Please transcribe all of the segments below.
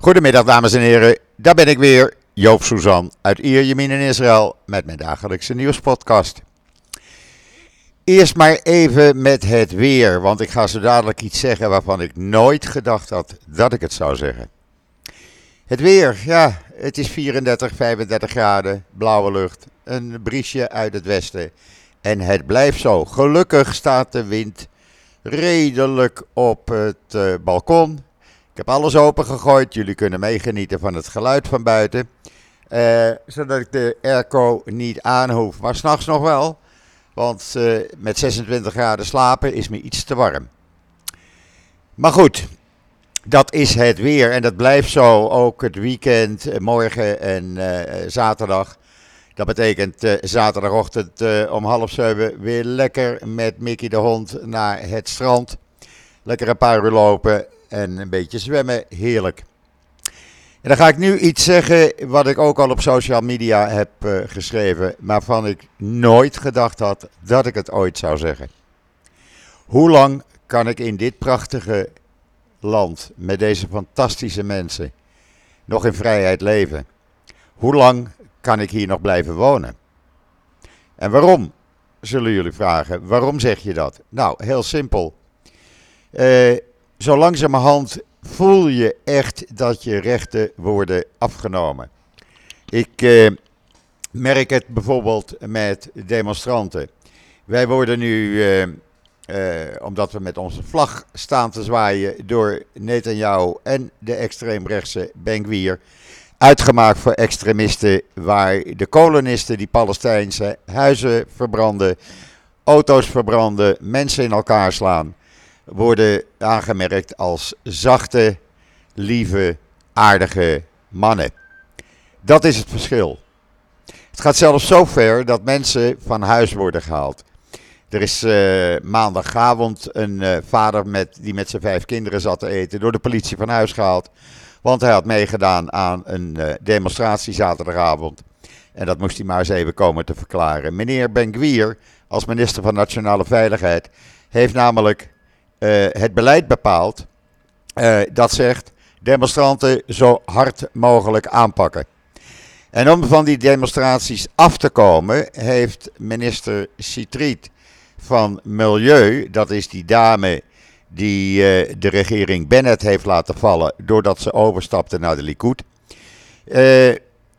Goedemiddag dames en heren, daar ben ik weer, Joop Suzan uit Ierjemien in Israël met mijn dagelijkse nieuwspodcast. Eerst maar even met het weer, want ik ga zo dadelijk iets zeggen waarvan ik nooit gedacht had dat ik het zou zeggen. Het weer, ja, het is 34, 35 graden, blauwe lucht, een briesje uit het westen en het blijft zo. Gelukkig staat de wind redelijk op het uh, balkon heb alles opengegooid. Jullie kunnen meegenieten van het geluid van buiten. Uh, zodat ik de airco niet aan hoef. Maar s'nachts nog wel. Want uh, met 26 graden slapen is me iets te warm. Maar goed, dat is het weer. En dat blijft zo ook het weekend, eh, morgen en zaterdag. Dat betekent zaterdagochtend om half zeven weer lekker met Mickey de hond naar het strand. Lekker een paar uur lopen en een beetje zwemmen, heerlijk. En dan ga ik nu iets zeggen wat ik ook al op social media heb uh, geschreven, maar van ik nooit gedacht had dat ik het ooit zou zeggen. Hoe lang kan ik in dit prachtige land met deze fantastische mensen nog in vrijheid leven? Hoe lang kan ik hier nog blijven wonen? En waarom, zullen jullie vragen. Waarom zeg je dat? Nou, heel simpel. Uh, zo langzamerhand voel je echt dat je rechten worden afgenomen. Ik eh, merk het bijvoorbeeld met demonstranten. Wij worden nu, eh, eh, omdat we met onze vlag staan te zwaaien, door Netanyahu en de extreemrechtse Benguier uitgemaakt voor extremisten, waar de kolonisten die Palestijnse huizen verbranden, auto's verbranden, mensen in elkaar slaan worden aangemerkt als zachte, lieve, aardige mannen. Dat is het verschil. Het gaat zelfs zo ver dat mensen van huis worden gehaald. Er is uh, maandagavond een uh, vader met, die met zijn vijf kinderen zat te eten door de politie van huis gehaald. Want hij had meegedaan aan een uh, demonstratie zaterdagavond. En dat moest hij maar eens even komen te verklaren. Meneer Ben als minister van Nationale Veiligheid, heeft namelijk uh, het beleid bepaalt uh, dat zegt demonstranten zo hard mogelijk aanpakken. En om van die demonstraties af te komen, heeft minister Citriet van Milieu, dat is die dame die uh, de regering Bennett heeft laten vallen doordat ze overstapte naar de Likud.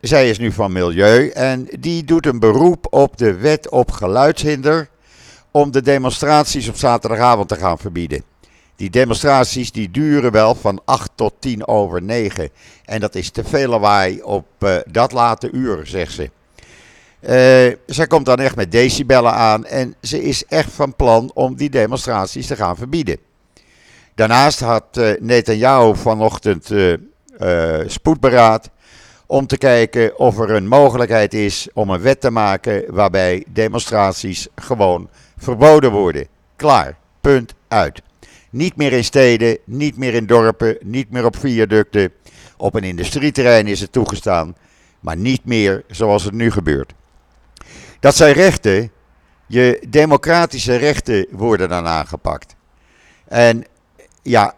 zij is nu van Milieu en die doet een beroep op de wet op geluidshinder om de demonstraties op zaterdagavond te gaan verbieden. Die demonstraties die duren wel van 8 tot 10 over 9. En dat is te veel lawaai op uh, dat late uur, zegt ze. Uh, zij komt dan echt met decibellen aan en ze is echt van plan om die demonstraties te gaan verbieden. Daarnaast had uh, Netanyahu vanochtend spoedberaad om te kijken of er een mogelijkheid is om een wet te maken waarbij demonstraties gewoon verboden worden. Klaar, punt uit. Niet meer in steden, niet meer in dorpen, niet meer op viaducten. Op een industrieterrein is het toegestaan, maar niet meer zoals het nu gebeurt. Dat zijn rechten, je democratische rechten worden dan aangepakt. En ja,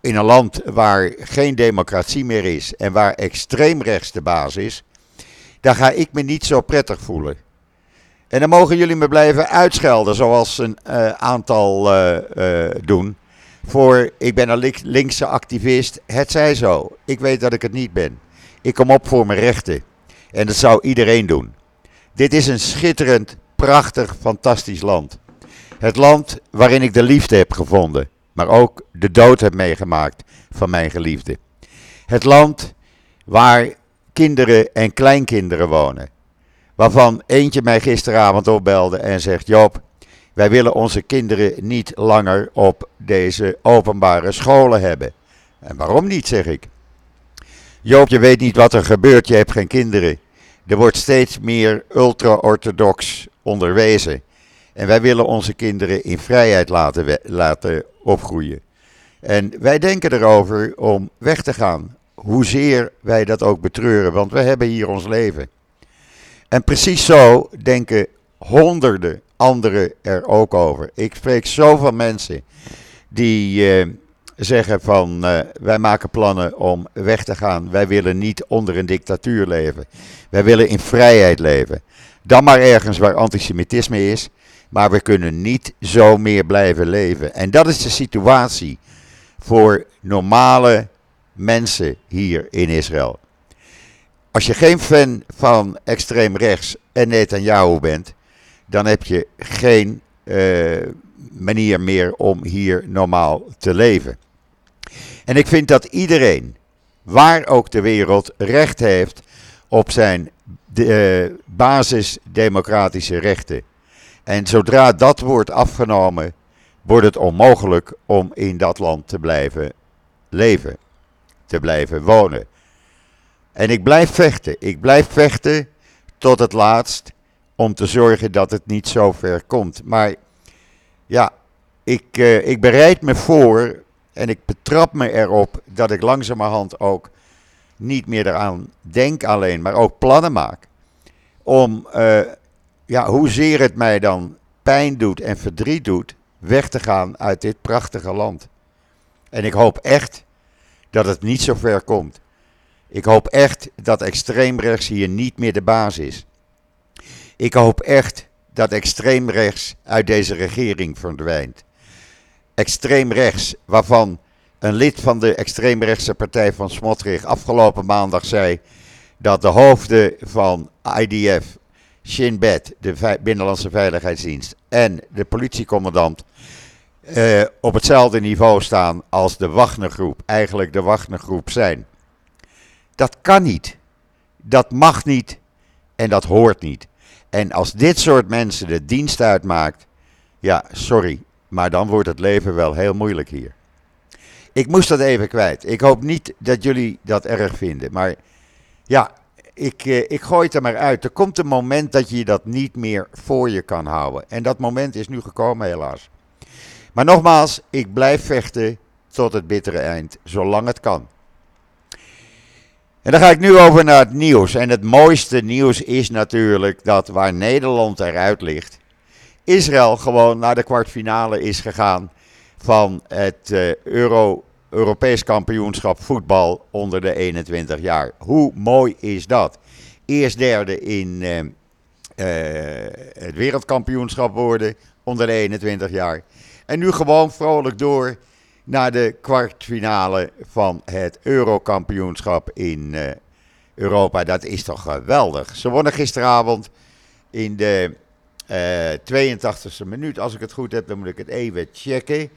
in een land waar geen democratie meer is en waar extreemrechts de baas is, daar ga ik me niet zo prettig voelen. En dan mogen jullie me blijven uitschelden, zoals een uh, aantal uh, uh, doen. Voor ik ben een linkse activist. Het zij zo. Ik weet dat ik het niet ben. Ik kom op voor mijn rechten. En dat zou iedereen doen. Dit is een schitterend, prachtig, fantastisch land. Het land waarin ik de liefde heb gevonden, maar ook de dood heb meegemaakt van mijn geliefde. Het land waar kinderen en kleinkinderen wonen. Waarvan eentje mij gisteravond opbelde en zegt: Joop, wij willen onze kinderen niet langer op deze openbare scholen hebben. En waarom niet, zeg ik. Joop, je weet niet wat er gebeurt, je hebt geen kinderen. Er wordt steeds meer ultra-orthodox onderwezen. En wij willen onze kinderen in vrijheid laten, laten opgroeien. En wij denken erover om weg te gaan. Hoezeer wij dat ook betreuren, want we hebben hier ons leven. En precies zo denken honderden anderen er ook over. Ik spreek zoveel mensen die uh, zeggen van uh, wij maken plannen om weg te gaan. Wij willen niet onder een dictatuur leven. Wij willen in vrijheid leven. Dan maar ergens waar antisemitisme is. Maar we kunnen niet zo meer blijven leven. En dat is de situatie voor normale mensen hier in Israël. Als je geen fan van extreem rechts en Netanyahu bent, dan heb je geen uh, manier meer om hier normaal te leven. En ik vind dat iedereen, waar ook de wereld, recht heeft op zijn de, uh, basisdemocratische rechten. En zodra dat wordt afgenomen, wordt het onmogelijk om in dat land te blijven leven, te blijven wonen. En ik blijf vechten. Ik blijf vechten tot het laatst om te zorgen dat het niet zo ver komt. Maar ja, ik, uh, ik bereid me voor en ik betrap me erop dat ik langzamerhand ook niet meer eraan denk alleen, maar ook plannen maak. Om, uh, ja, hoezeer het mij dan pijn doet en verdriet doet, weg te gaan uit dit prachtige land. En ik hoop echt dat het niet zo ver komt. Ik hoop echt dat extreemrechts hier niet meer de baas is. Ik hoop echt dat extreemrechts uit deze regering verdwijnt. Extreemrechts, waarvan een lid van de extreemrechtse partij van Smotrich afgelopen maandag zei dat de hoofden van IDF, Shin Bet, de Binnenlandse Veiligheidsdienst, en de politiecommandant uh, op hetzelfde niveau staan als de Wagnergroep, eigenlijk de Wagnergroep zijn. Dat kan niet. Dat mag niet. En dat hoort niet. En als dit soort mensen de dienst uitmaakt, ja, sorry, maar dan wordt het leven wel heel moeilijk hier. Ik moest dat even kwijt. Ik hoop niet dat jullie dat erg vinden. Maar ja, ik, eh, ik gooi het er maar uit. Er komt een moment dat je dat niet meer voor je kan houden. En dat moment is nu gekomen, helaas. Maar nogmaals, ik blijf vechten tot het bittere eind, zolang het kan. En dan ga ik nu over naar het nieuws. En het mooiste nieuws is natuurlijk dat waar Nederland eruit ligt, Israël gewoon naar de kwartfinale is gegaan van het uh, Euro, Europees kampioenschap voetbal onder de 21 jaar. Hoe mooi is dat? Eerst derde in uh, uh, het wereldkampioenschap worden onder de 21 jaar. En nu gewoon vrolijk door naar de kwartfinale van het Eurokampioenschap in uh, Europa. Dat is toch geweldig. Ze wonnen gisteravond in de uh, eh, 82e minuut. Als ik het goed heb, dan moet ik het even checken.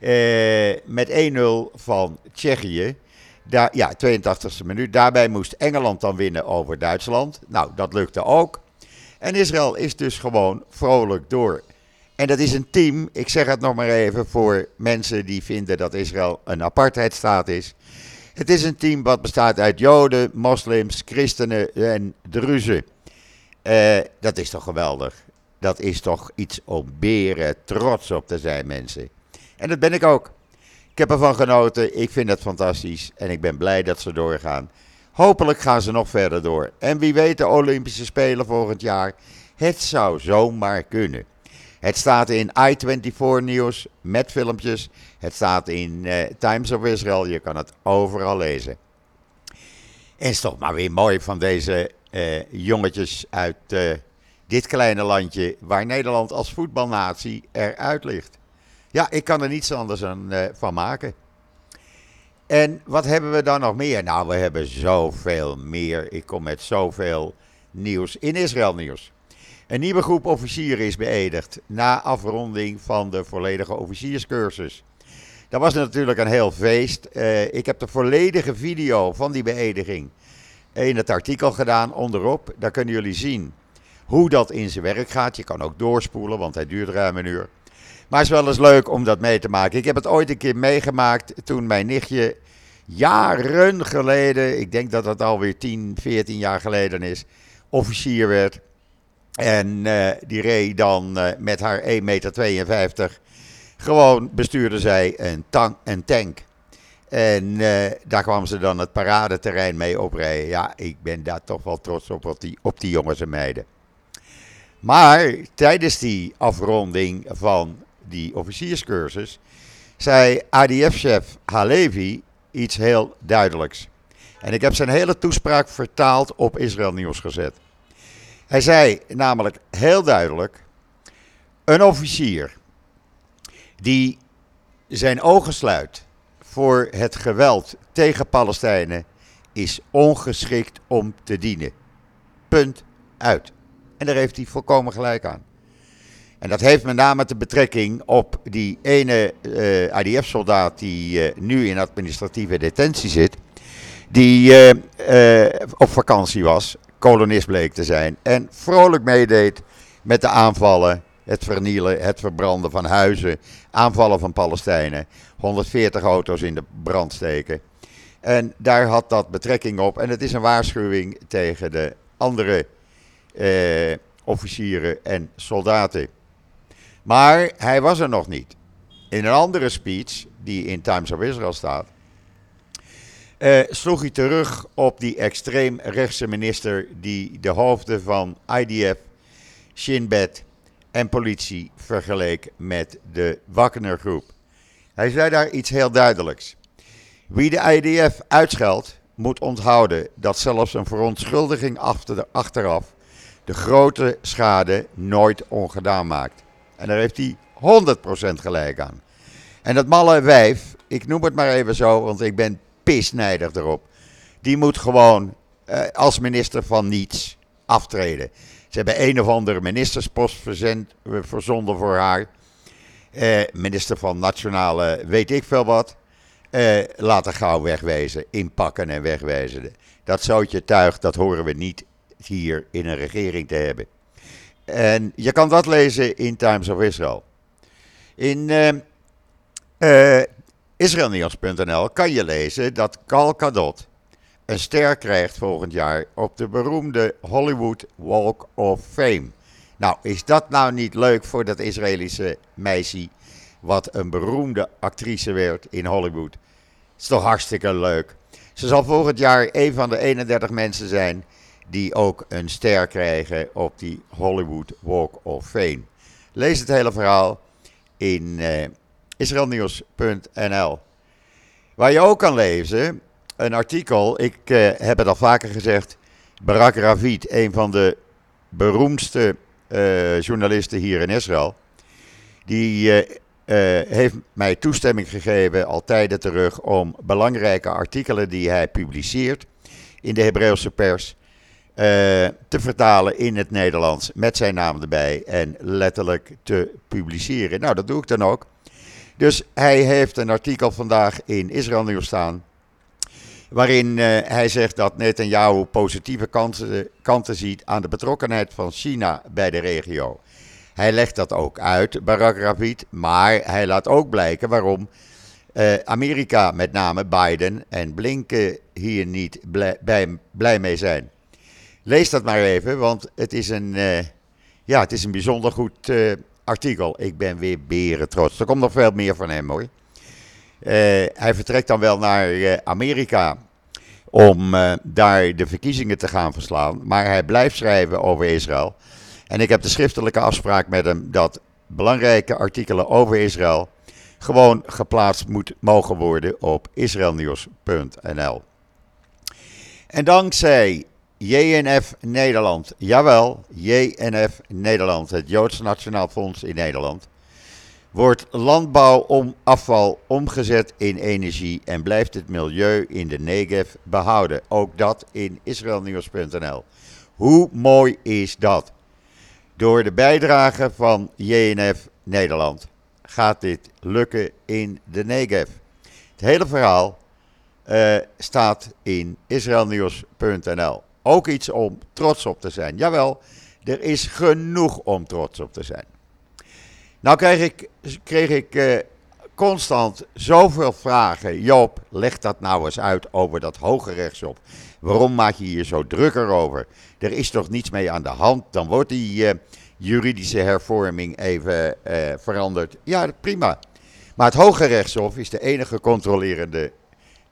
Uh, met 1-0 van Tsjechië. Daar, ja, 82e minuut. Daarbij moest Engeland dan winnen over Duitsland. Nou, dat lukte ook. En Israël is dus gewoon vrolijk door. En dat is een team, ik zeg het nog maar even voor mensen die vinden dat Israël een apartheidstaat is. Het is een team wat bestaat uit Joden, moslims, christenen en Druzen. Uh, dat is toch geweldig. Dat is toch iets om beren trots op te zijn, mensen. En dat ben ik ook. Ik heb ervan genoten, ik vind het fantastisch en ik ben blij dat ze doorgaan. Hopelijk gaan ze nog verder door. En wie weet de Olympische Spelen volgend jaar. Het zou zomaar kunnen. Het staat in i24 nieuws met filmpjes. Het staat in uh, Times of Israel. Je kan het overal lezen. En is toch maar weer mooi van deze uh, jongetjes uit uh, dit kleine landje waar Nederland als voetbalnatie eruit ligt. Ja, ik kan er niets anders aan, van maken. En wat hebben we dan nog meer? Nou, we hebben zoveel meer. Ik kom met zoveel nieuws in Israël nieuws. Een nieuwe groep officieren is beëdigd na afronding van de volledige officierscursus. Dat was natuurlijk een heel feest. Uh, ik heb de volledige video van die beëdiging in het artikel gedaan onderop. Daar kunnen jullie zien hoe dat in zijn werk gaat. Je kan ook doorspoelen, want hij duurt ruim een uur. Maar het is wel eens leuk om dat mee te maken. Ik heb het ooit een keer meegemaakt toen mijn nichtje jaren geleden, ik denk dat dat alweer 10, 14 jaar geleden is, officier werd. En uh, die reed dan uh, met haar 1,52 meter. Gewoon bestuurde zij een, tank. Een tank. En uh, daar kwam ze dan het paradeterrein mee oprijden. Ja, ik ben daar toch wel trots op, op die, op die jongens en meiden. Maar tijdens die afronding van die officierscursus zei ADF-chef Halevi iets heel duidelijks. En ik heb zijn hele toespraak vertaald op Israël Nieuws gezet. Hij zei namelijk heel duidelijk: een officier die zijn ogen sluit voor het geweld tegen Palestijnen is ongeschikt om te dienen. Punt uit. En daar heeft hij volkomen gelijk aan. En dat heeft met name de betrekking op die ene uh, eh, IDF-soldaat die uh, nu in administratieve detentie zit. Die uh, op vakantie was, kolonist bleek te zijn. En vrolijk meedeed met de aanvallen, het vernielen, het verbranden van huizen, aanvallen van Palestijnen. 140 auto's in de brand steken. En daar had dat betrekking op. En het is een waarschuwing tegen de andere officieren en soldaten. Maar hij was er nog niet. In een andere speech, die in Times of Israel staat, uh, sloeg hij terug op die extreemrechtse minister die de hoofden van IDF, Shin Bet en politie vergeleek met de Wagner-groep. Hij zei daar iets heel duidelijks. Wie de IDF uitscheldt, moet onthouden dat zelfs een verontschuldiging achteraf de grote schade nooit ongedaan maakt. En daar heeft hij 100% gelijk aan. En dat malle wijf, ik noem het maar even zo, want ik ben pisnijdig erop. Die moet gewoon eh, als minister van niets aftreden. Ze hebben een of andere ministerspost verzend, eh, verzonden voor haar. Eh, minister van Nationale weet ik veel wat. Laten gauw wegwezen, inpakken en wegwezen. Dat zoutje tuig, dat horen we niet hier in een regering te hebben. En je kan dat lezen in Times of Israel. In israelnieuws.nl kan je lezen dat Gal Kadot een ster krijgt volgend jaar op de beroemde Hollywood Walk of Fame. Nou, is dat nou niet leuk voor dat Israëlische meisje, wat een beroemde actrice werd in Hollywood? Is toch hartstikke leuk. Ze zal volgend jaar een van de 31 mensen zijn die ook een ster krijgen op die Hollywood Walk of Fame. Lees het hele verhaal in uh, israelnieuws.nl. Waar je ook kan lezen, een artikel, ik uh, heb het al vaker gezegd, Barak Ravid, een van de beroemdste uh, journalisten hier in Israël, die heeft mij toestemming gegeven al tijden terug om belangrijke artikelen die hij publiceert in de Hebreeuwse pers te vertalen in het Nederlands met zijn naam erbij en letterlijk te publiceren. Nou, dat doe ik dan ook. Dus hij heeft een artikel vandaag in Israël Nieuws staan. Waarin uh, hij zegt dat Netanyahu positieve kanten, kanten ziet aan de betrokkenheid van China bij de regio. Hij legt dat ook uit, Barak Ravid, maar hij laat ook blijken waarom uh, Amerika, met name Biden en Blinken, hier niet blij, bij, blij mee zijn. Lees dat maar even, want het is een, uh, ja, het is een bijzonder goed artikel. Ik ben weer beren trots. Er komt nog veel meer van hem hoor. Uh, hij vertrekt dan wel naar Amerika om daar de verkiezingen te gaan verslaan. Maar hij blijft schrijven over Israël. En ik heb de schriftelijke afspraak met hem dat belangrijke artikelen over Israël gewoon geplaatst moet mogen worden op israelnieuws.nl. En dankzij JNF Nederland. Jawel, JNF Nederland, het Joods Nationaal Fonds in Nederland. Wordt landbouwafval omgezet in energie en blijft het milieu in de Negev behouden. Ook dat in israelnieuws.nl. Hoe mooi is dat? Door de bijdrage van JNF Nederland gaat dit lukken in de Negev. Het hele verhaal uh, staat in israelnieuws.nl. Ook iets om trots op te zijn. Jawel, er is genoeg om trots op te zijn. Nou kreeg ik, kreeg ik uh, constant zoveel vragen. Joop, leg dat nou eens uit over dat hoge rechtsop. Waarom maak je hier zo drukker over? Er is toch niets mee aan de hand? Dan wordt die uh, juridische hervorming even uh, veranderd. Ja, prima. Maar het Hoge Rechtshof is de enige controlerende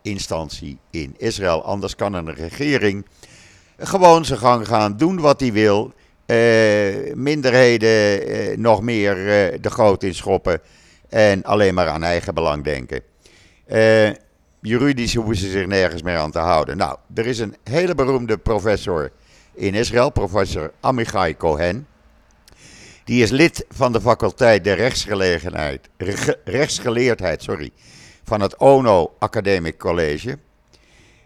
instantie in Israël. Anders kan een regering gewoon zijn gang gaan, doen wat hij wil. Uh, minderheden uh, nog meer uh, de goot in schoppen. en alleen maar aan eigen belang denken. Juridisch hoeven ze zich nergens meer aan te houden. Nou, er is een hele beroemde professor in Israël, professor Amichai Cohen. Die is lid van de faculteit rechtsgelegenheid, rechtsgeleerdheid sorry, van het ONO Academic College.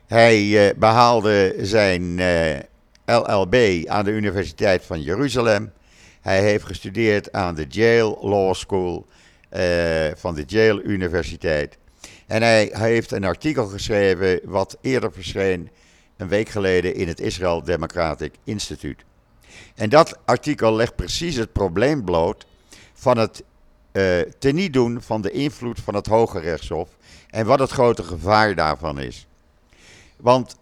Hij uh, behaalde zijn eh, LLB aan de Universiteit van Jeruzalem. Hij heeft gestudeerd aan de Yale Law School uh, van de Yale Universiteit. En hij, hij heeft een artikel geschreven wat eerder verscheen een week geleden in het Israel Democratic Institute. En dat artikel legt precies het probleem bloot van het uh, teniet doen van de invloed van het Hoge Rechtshof en wat het grote gevaar daarvan is. Want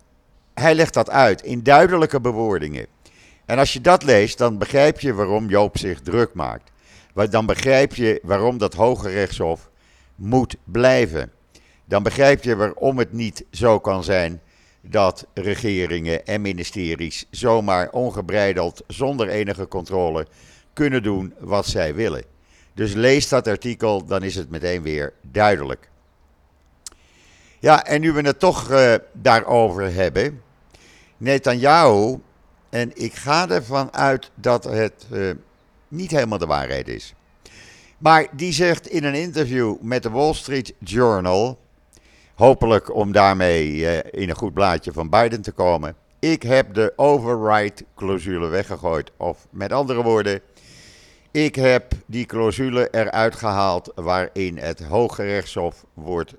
hij legt dat uit in duidelijke bewoordingen. En als je dat leest, dan begrijp je waarom Joop zich druk maakt. Dan begrijp je waarom dat Hoge Rechtshof moet blijven. Dan begrijp je waarom het niet zo kan zijn dat regeringen en ministeries zomaar ongebreideld, zonder enige controle, kunnen doen wat zij willen. Dus lees dat artikel, dan is het meteen weer duidelijk. Ja, en nu we het toch uh, daarover hebben. Netanyahu, en ik ga ervan uit dat het uh, niet helemaal de waarheid is. Maar die zegt in een interview met de Wall Street Journal Hopelijk om daarmee eh, in een goed blaadje van Biden te komen. Ik heb de override-clausule weggegooid. Of met andere woorden, ik heb die clausule eruit gehaald waarin het Hoge Rechtshof wordt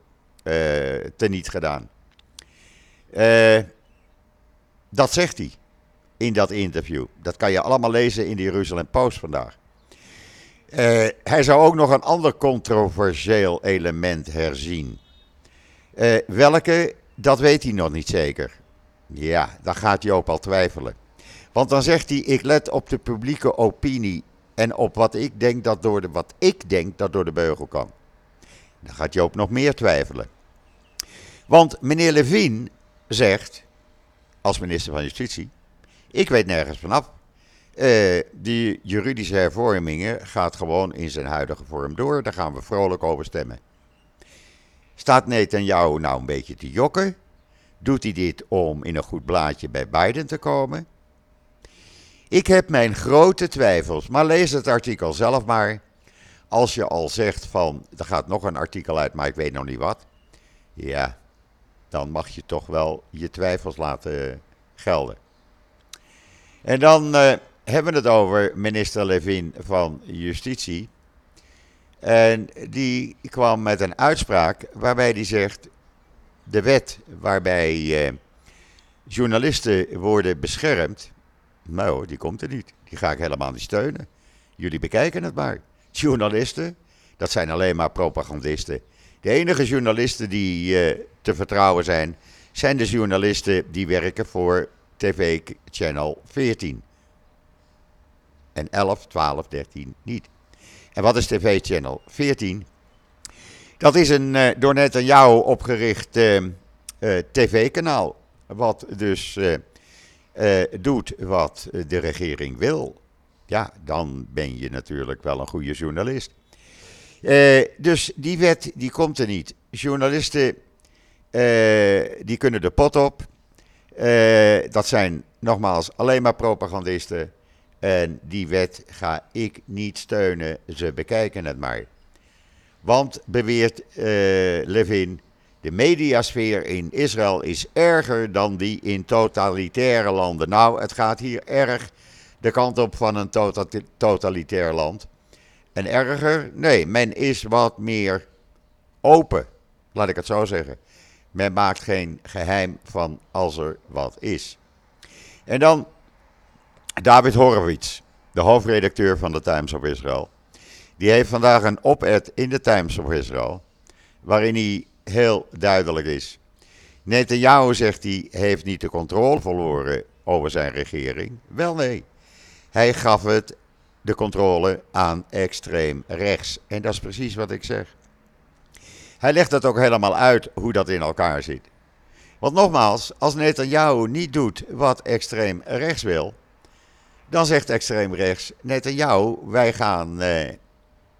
teniet gedaan. Uh, dat zegt hij in dat interview. Dat kan je allemaal lezen in de Jeruzalem Post vandaag. Uh, hij zou ook nog een ander controversieel element herzien. Welke, dat weet hij nog niet zeker. Ja, dan gaat hij ook al twijfelen. Want dan zegt hij: Ik let op de publieke opinie en op wat ik denk dat door de, wat ik denk dat door de beugel kan. Dan gaat Joop nog meer twijfelen. Want meneer Levine zegt, als minister van Justitie, ik weet nergens vanaf. Uh, die juridische hervormingen gaat gewoon in zijn huidige vorm door. Daar gaan we vrolijk over stemmen. Staat Netanyahu nou een beetje te jokken? Doet hij dit om in een goed blaadje bij Biden te komen? Ik heb mijn grote twijfels, maar lees het artikel zelf maar. Als je al zegt van, er gaat nog een artikel uit, maar ik weet nog niet wat. Ja, dan mag je toch wel je twijfels laten gelden. En dan uh, hebben we het over minister Levin van Justitie. En die kwam met een uitspraak waarbij hij zegt: de wet waarbij eh, journalisten worden beschermd, nou, die komt er niet. Die ga ik helemaal niet steunen. Jullie bekijken het maar. Journalisten, dat zijn alleen maar propagandisten. De enige journalisten die uh, te vertrouwen zijn, zijn de journalisten die werken voor TV Channel 14. En 11, 12, 13 niet. En wat is TV Channel 14? Dat is een uh, door Netanyahu opgericht uh, uh, tv-kanaal. Wat dus doet wat de regering wil. Ja, dan ben je natuurlijk wel een goede journalist. Dus die wet die komt er niet. Journalisten die kunnen de pot op. dat zijn nogmaals alleen maar propagandisten. En die wet ga ik niet steunen. Ze bekijken het maar. Want, beweert Levin, de mediasfeer in Israël is erger dan die in totalitaire landen. Nou, het gaat hier erg de kant op van een tota-, totalitair land. En erger? Nee, men is wat meer open. Laat ik het zo zeggen. Men maakt geen geheim van als er wat is. En dan David Horowitz, de hoofdredacteur van de Times of Israel, die heeft vandaag een op-ed in de Times of Israel, waarin hij heel duidelijk is. Netanyahu, zegt hij, heeft niet de controle verloren over zijn regering. Wel nee, hij gaf het de controle aan extreem rechts. En dat is precies wat ik zeg. Hij legt het ook helemaal uit hoe dat in elkaar zit. Want nogmaals, als Netanyahu niet doet wat extreem rechts wil, dan zegt extreem rechts, net aan jou, wij gaan eh,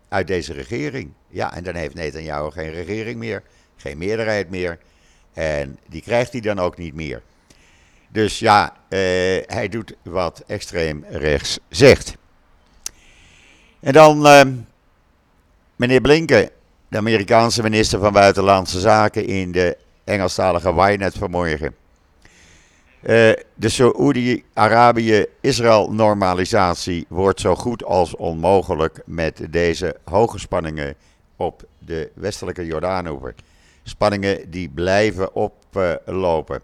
uit deze regering. Ja, en dan heeft Netanyahu geen regering meer, geen meerderheid meer. En die krijgt hij dan ook niet meer. Dus ja, uh, hij doet wat extreem rechts zegt. En dan uh, meneer Blinken, de Amerikaanse minister van Buitenlandse Zaken in de Engelstalige Wynet vanmorgen. Uh, de Saoedi-Arabië-Israël-normalisatie wordt zo goed als onmogelijk met deze hoge spanningen op de westelijke Jordaanoever. Spanningen die blijven oplopen.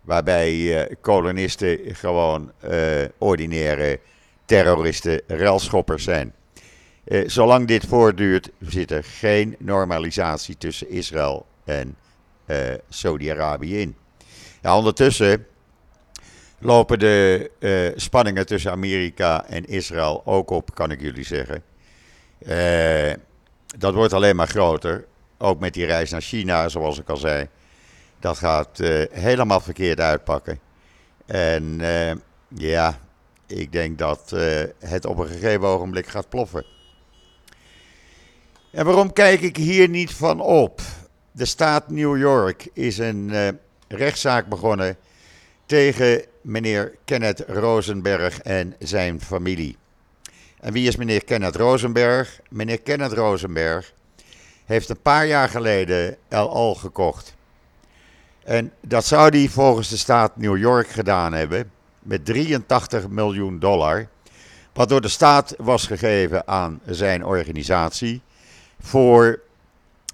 waarbij uh, kolonisten gewoon uh, ordinaire terroristen, relschoppers zijn. Zolang dit voortduurt, zit er geen normalisatie tussen Israël en Saudi-Arabië in. Ja, ondertussen lopen de uh, spanningen tussen Amerika en Israël ook op, kan ik jullie zeggen. Dat wordt alleen maar groter. Ook met die reis naar China, zoals ik al zei. Dat gaat helemaal verkeerd uitpakken. En ja, ik denk dat het op een gegeven ogenblik gaat ploffen. En waarom kijk ik hier niet van op? De staat New York is een rechtszaak begonnen tegen meneer Kenneth Rosenberg en zijn familie. En wie is meneer Kenneth Rosenberg? Meneer Kenneth Rosenberg heeft een paar jaar geleden El Al gekocht. En dat zou hij volgens de staat New York gedaan hebben met 83 miljoen dollar. Wat door de staat was gegeven aan zijn organisatie voor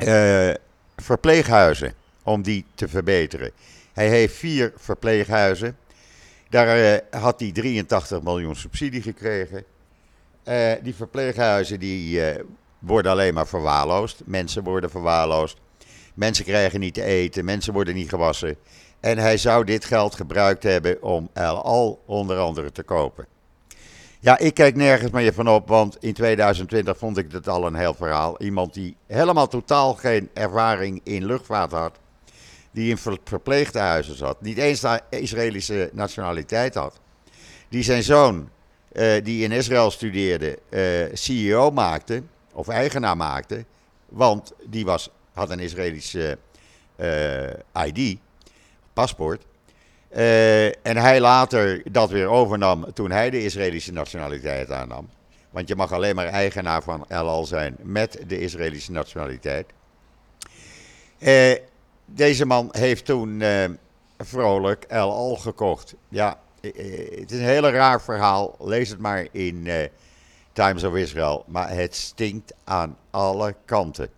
uh, verpleeghuizen, om die te verbeteren. Hij heeft vier verpleeghuizen. Daar uh, had hij 83 miljoen subsidie gekregen. Uh, die verpleeghuizen die, worden alleen maar verwaarloosd. Mensen worden verwaarloosd. Mensen krijgen niet te eten. Mensen worden niet gewassen. En hij zou dit geld gebruikt hebben om al onder andere te kopen. Ja, ik kijk nergens meer van op, want in 2020 vond ik dat al een heel verhaal. Iemand die helemaal totaal geen ervaring in luchtvaart had die in verpleeghuizen zat, niet eens Israëlische nationaliteit had, die zijn zoon, uh, die in Israël studeerde, eh, CEO maakte, of eigenaar maakte, want die was, had een Israëlische eh, ID, paspoort. En hij later dat weer overnam toen hij de Israëlische nationaliteit aannam. Want je mag alleen maar eigenaar van El Al zijn met de Israëlische nationaliteit. Deze man heeft toen uh, vrolijk El Al gekocht. Ja, eh, eh, het is een hele raar verhaal. Lees het maar in Times of Israel. Maar het stinkt aan alle kanten.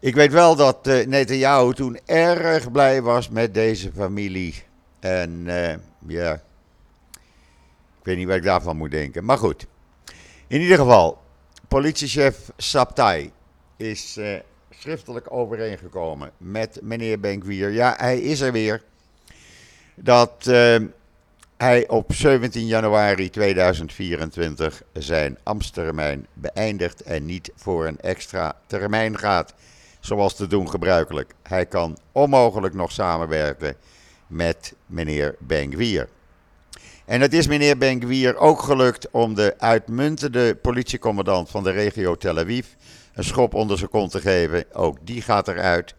Ik weet wel dat uh, Netanyahu toen erg blij was met deze familie. En ja, ik weet niet wat ik daarvan moet denken. Maar goed, in ieder geval, politiechef Saptai is schriftelijk overeengekomen met meneer Benkwier. Ja, hij is er weer. Dat hij op 17 januari 2024 zijn ambtstermijn beëindigt en niet voor een extra termijn gaat, zoals te doen gebruikelijk. Hij kan onmogelijk nog samenwerken met meneer Benkwier. En het is meneer Benkwier ook gelukt om de uitmuntende politiecommandant van de regio Tel Aviv, een schop onder zijn kont te geven. Ook die gaat eruit.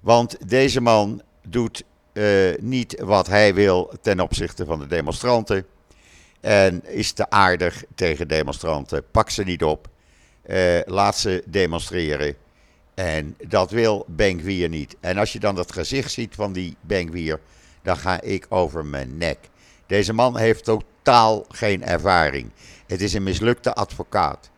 Want deze man doet uh, niet wat hij wil ten opzichte van de demonstranten. En is te aardig tegen demonstranten. Pak ze niet op. Uh, laat ze demonstreren. En dat wil Benkwier niet. En als je dan het gezicht ziet van die Benkwier, dan ga ik over mijn nek. Deze man heeft totaal geen ervaring. Het is een mislukte advocaat.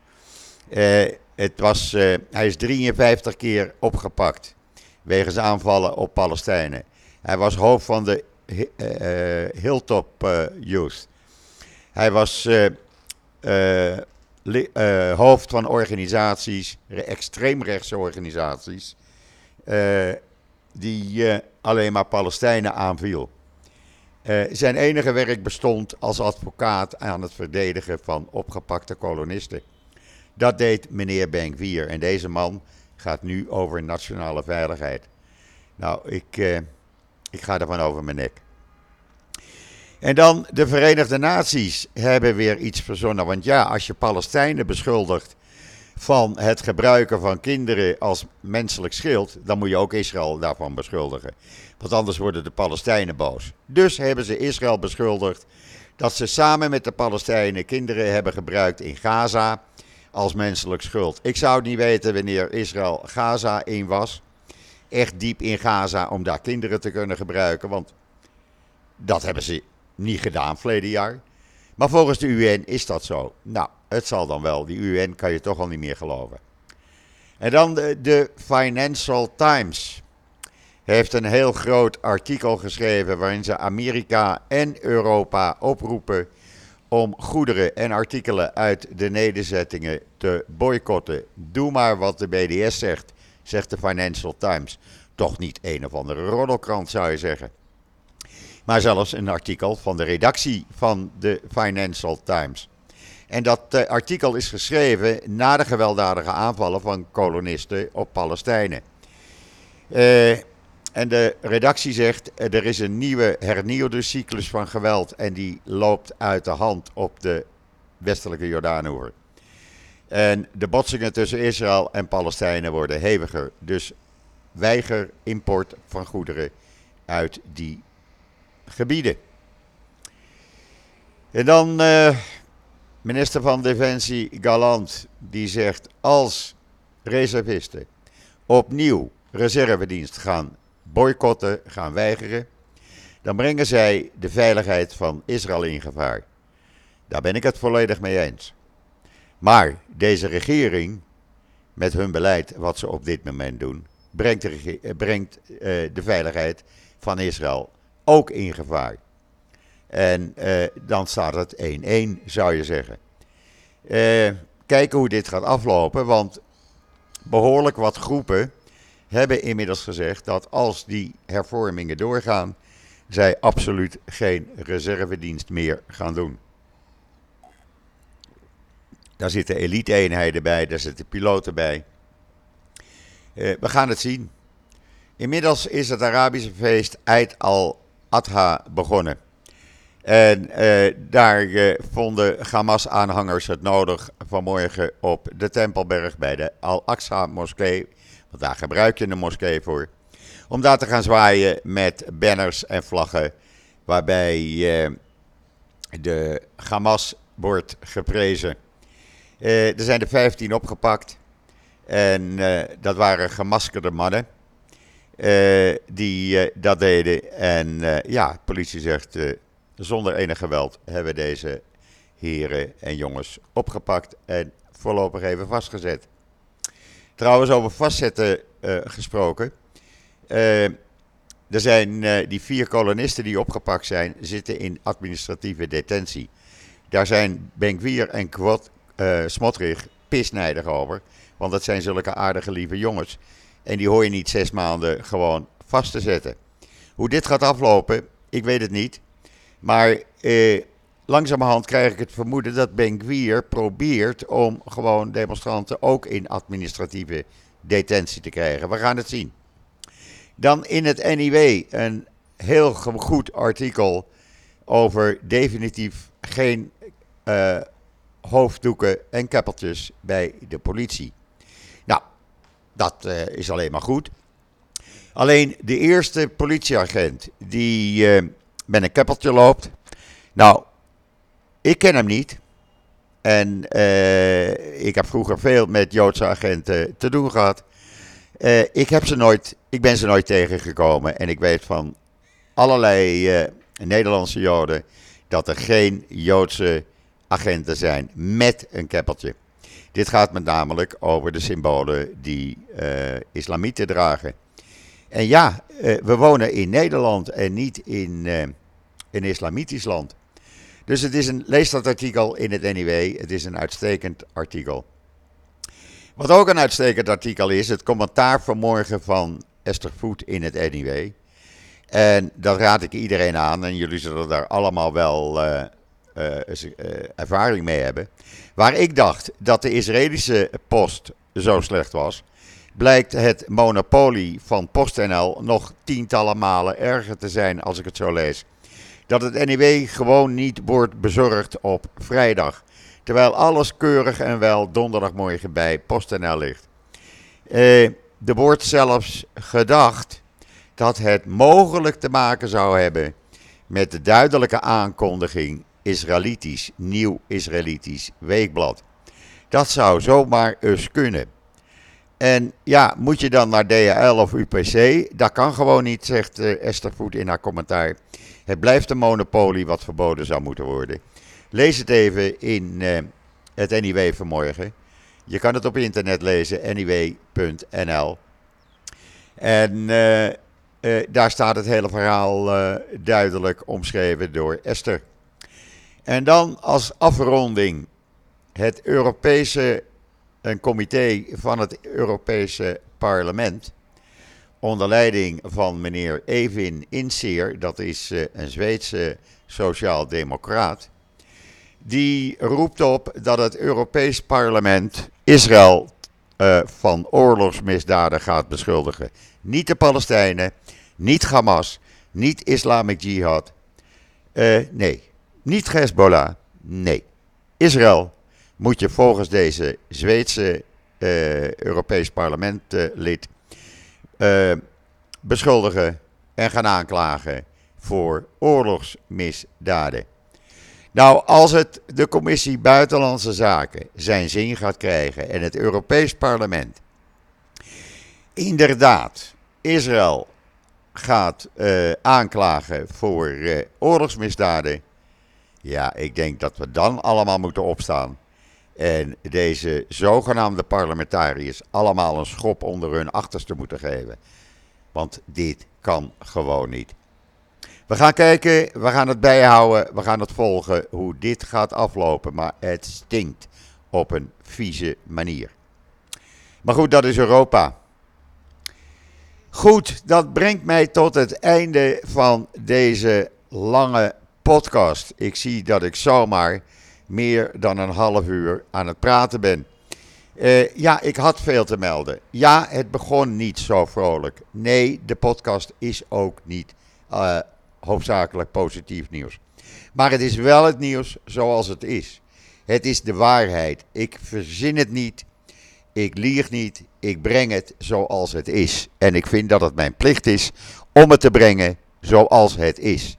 Uh, het was, uh, hij is 53 keer opgepakt wegens aanvallen op Palestijnen. Hij was hoofd van de uh, Hilltop Youth. Hij was hoofd van organisaties, extreemrechtse organisaties, die alleen maar Palestijnen aanviel. zijn enige werk bestond als advocaat aan het verdedigen van opgepakte kolonisten. Dat deed meneer Benkwier. En deze man gaat nu over nationale veiligheid. Nou, ik, eh, ik ga ervan over mijn nek. En dan de Verenigde Naties hebben weer iets verzonnen. Want ja, als je Palestijnen beschuldigt van het gebruiken van kinderen als menselijk schild, dan moet je ook Israël daarvan beschuldigen. Want anders worden de Palestijnen boos. Dus hebben ze Israël beschuldigd dat ze samen met de Palestijnen kinderen hebben gebruikt in Gaza als menselijk schuld. Ik zou niet weten wanneer Israël Gaza in was. Echt diep in Gaza om daar kinderen te kunnen gebruiken. Want dat hebben ze niet gedaan verleden jaar. Maar volgens de UN is dat zo. Nou, het zal dan wel. Die UN kan je toch al niet meer geloven. En dan de, Financial Times heeft een heel groot artikel geschreven waarin ze Amerika en Europa oproepen om goederen en artikelen uit de nederzettingen te boycotten. Doe maar wat de BDS zegt, zegt de Financial Times. Toch niet een of andere roddelkrant zou je zeggen. Maar zelfs een artikel van de redactie van de Financial Times. En dat uh, artikel is geschreven na de gewelddadige aanvallen van kolonisten op Palestijnen. Uh, en de redactie zegt, eh, er is een nieuwe hernieuwde cyclus van geweld en die loopt uit de hand op de westelijke Jordaanoever. En de botsingen tussen Israël en Palestijnen worden heviger. Dus weiger import van goederen uit die gebieden. En dan uh, minister van Defensie Galant, die zegt als reservisten opnieuw reservedienst gaan boycotten, gaan weigeren, dan brengen zij de veiligheid van Israël in gevaar. Daar ben ik het volledig mee eens. Maar deze regering, met hun beleid wat ze op dit moment doen, brengt de, eh, brengt, uh, de veiligheid van Israël ook in gevaar. En uh, dan staat het 1-1, zou je zeggen. Uh, kijken hoe dit gaat aflopen, want behoorlijk wat groepen hebben inmiddels gezegd dat als die hervormingen doorgaan, zij absoluut geen reservedienst meer gaan doen. Daar zitten elite-eenheden bij, daar zitten piloten bij. Uh, we gaan het zien. Inmiddels is het Arabische feest Eid begonnen. En uh, daar uh, vonden Hamas-aanhangers het nodig vanmorgen op de Tempelberg bij de Al-Aqsa-moskee want daar gebruik je een moskee voor. Om daar te gaan zwaaien met banners en vlaggen. Waarbij eh, de Hamas wordt geprezen. Eh, er zijn er 15 opgepakt. En eh, dat waren gemaskerde mannen. Eh, die eh, dat deden. En eh, ja, politie zegt. zonder enig geweld hebben deze heren en jongens opgepakt. En voorlopig even vastgezet. Trouwens, over vastzetten gesproken. Uh, er zijn die vier kolonisten die opgepakt zijn, zitten in administratieve detentie. Daar zijn Benkwier en Kwot, Smotrich pisnijdig over. Want dat zijn zulke aardige lieve jongens. En die hoor je niet zes maanden gewoon vast te zetten. Hoe dit gaat aflopen, ik weet het niet. Maar langzamerhand krijg ik het vermoeden dat Benguier probeert om gewoon demonstranten ook in administratieve detentie te krijgen. We gaan het zien. Dan in het NIW een heel goed artikel over definitief geen uh, hoofddoeken en keppeltjes bij de politie. Dat uh, is alleen maar goed. Alleen de eerste politieagent die uh, met een keppeltje loopt. Nou, ik ken hem niet. En uh, ik heb vroeger veel met Joodse agenten te doen gehad. Ik, heb ze nooit, ik ben ze nooit tegengekomen. En ik weet van allerlei Nederlandse Joden dat er geen Joodse agenten zijn met een keppeltje. Dit gaat met namelijk over de symbolen die islamieten dragen. En ja, we wonen in Nederland en niet in een islamitisch land. Dus het is een, lees dat artikel in het NIW. Het is een uitstekend artikel. Wat ook een uitstekend artikel is, het commentaar vanmorgen van Esther Voet in het NIW. En dat raad ik iedereen aan en jullie zullen daar allemaal wel ervaring mee hebben. Waar ik dacht dat de Israëlische post zo slecht was, blijkt het monopolie van PostNL nog tientallen malen erger te zijn als ik het zo lees dat het NIW gewoon niet wordt bezorgd op vrijdag. Terwijl alles keurig en wel donderdagmorgen bij PostNL ligt. Uh, er wordt zelfs gedacht dat het mogelijk te maken zou hebben met de duidelijke aankondiging Israëlitisch, nieuw Israëlitisch weekblad. Dat zou zomaar eens kunnen. En ja, moet je dan naar DHL of UPC? Dat kan gewoon niet, zegt uh, Esther Voet in haar commentaar. Het blijft een monopolie wat verboden zou moeten worden. Lees het even in uh, het NIW vanmorgen. Je kan het op internet lezen, niw.nl. En uh, daar staat het hele verhaal duidelijk omschreven door Esther. En dan als afronding het Europese een comité van het Europese parlement. Onder leiding van meneer Evin Inseer, dat is eh, een Zweedse sociaal-democraat. Die roept op dat het Europees parlement Israël uh, van oorlogsmisdaden gaat beschuldigen. Niet de Palestijnen, niet Hamas, niet Islamic Jihad. Uh, nee, niet Hezbollah. Nee. Israël moet je volgens deze Zweedse uh, Europees parlementlid uh, beschuldigen en gaan aanklagen voor oorlogsmisdaden. Nou, als het de Commissie Buitenlandse Zaken zijn zin gaat krijgen en het Europees Parlement inderdaad Israël gaat uh, aanklagen voor oorlogsmisdaden, ja, ik denk dat we dan allemaal moeten opstaan en deze zogenaamde parlementariërs allemaal een schop onder hun achterste moeten geven. Want dit kan gewoon niet. We gaan kijken, we gaan het bijhouden, we gaan het volgen hoe dit gaat aflopen. Maar het stinkt op een vieze manier. Maar goed, dat is Europa. Goed, dat brengt mij tot het einde van deze lange podcast. Ik zie dat ik zomaar meer dan een half uur aan het praten ben. Uh, ja, ik had veel te melden. Ja, het begon niet zo vrolijk. Nee, de podcast is ook niet uh, hoofdzakelijk positief nieuws. Maar het is wel het nieuws zoals het is. Het is de waarheid. Ik verzin het niet. Ik lieg niet. Ik breng het zoals het is. En ik vind dat het mijn plicht is om het te brengen zoals het is.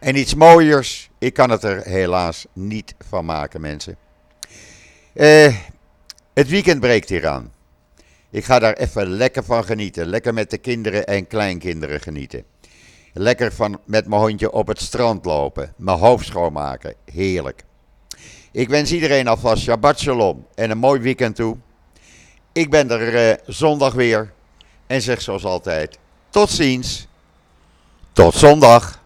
En iets mooiers, ik kan het er helaas niet van maken, mensen. Uh, het weekend breekt hier aan. Ik ga daar even lekker van genieten. Lekker met de kinderen en kleinkinderen genieten. Lekker van, met mijn hondje op het strand lopen. Mijn hoofd schoonmaken. Heerlijk. Ik wens iedereen alvast Shabbat Shalom en een mooi weekend toe. Ik ben er uh, zondag weer. En zeg zoals altijd: tot ziens. Tot zondag.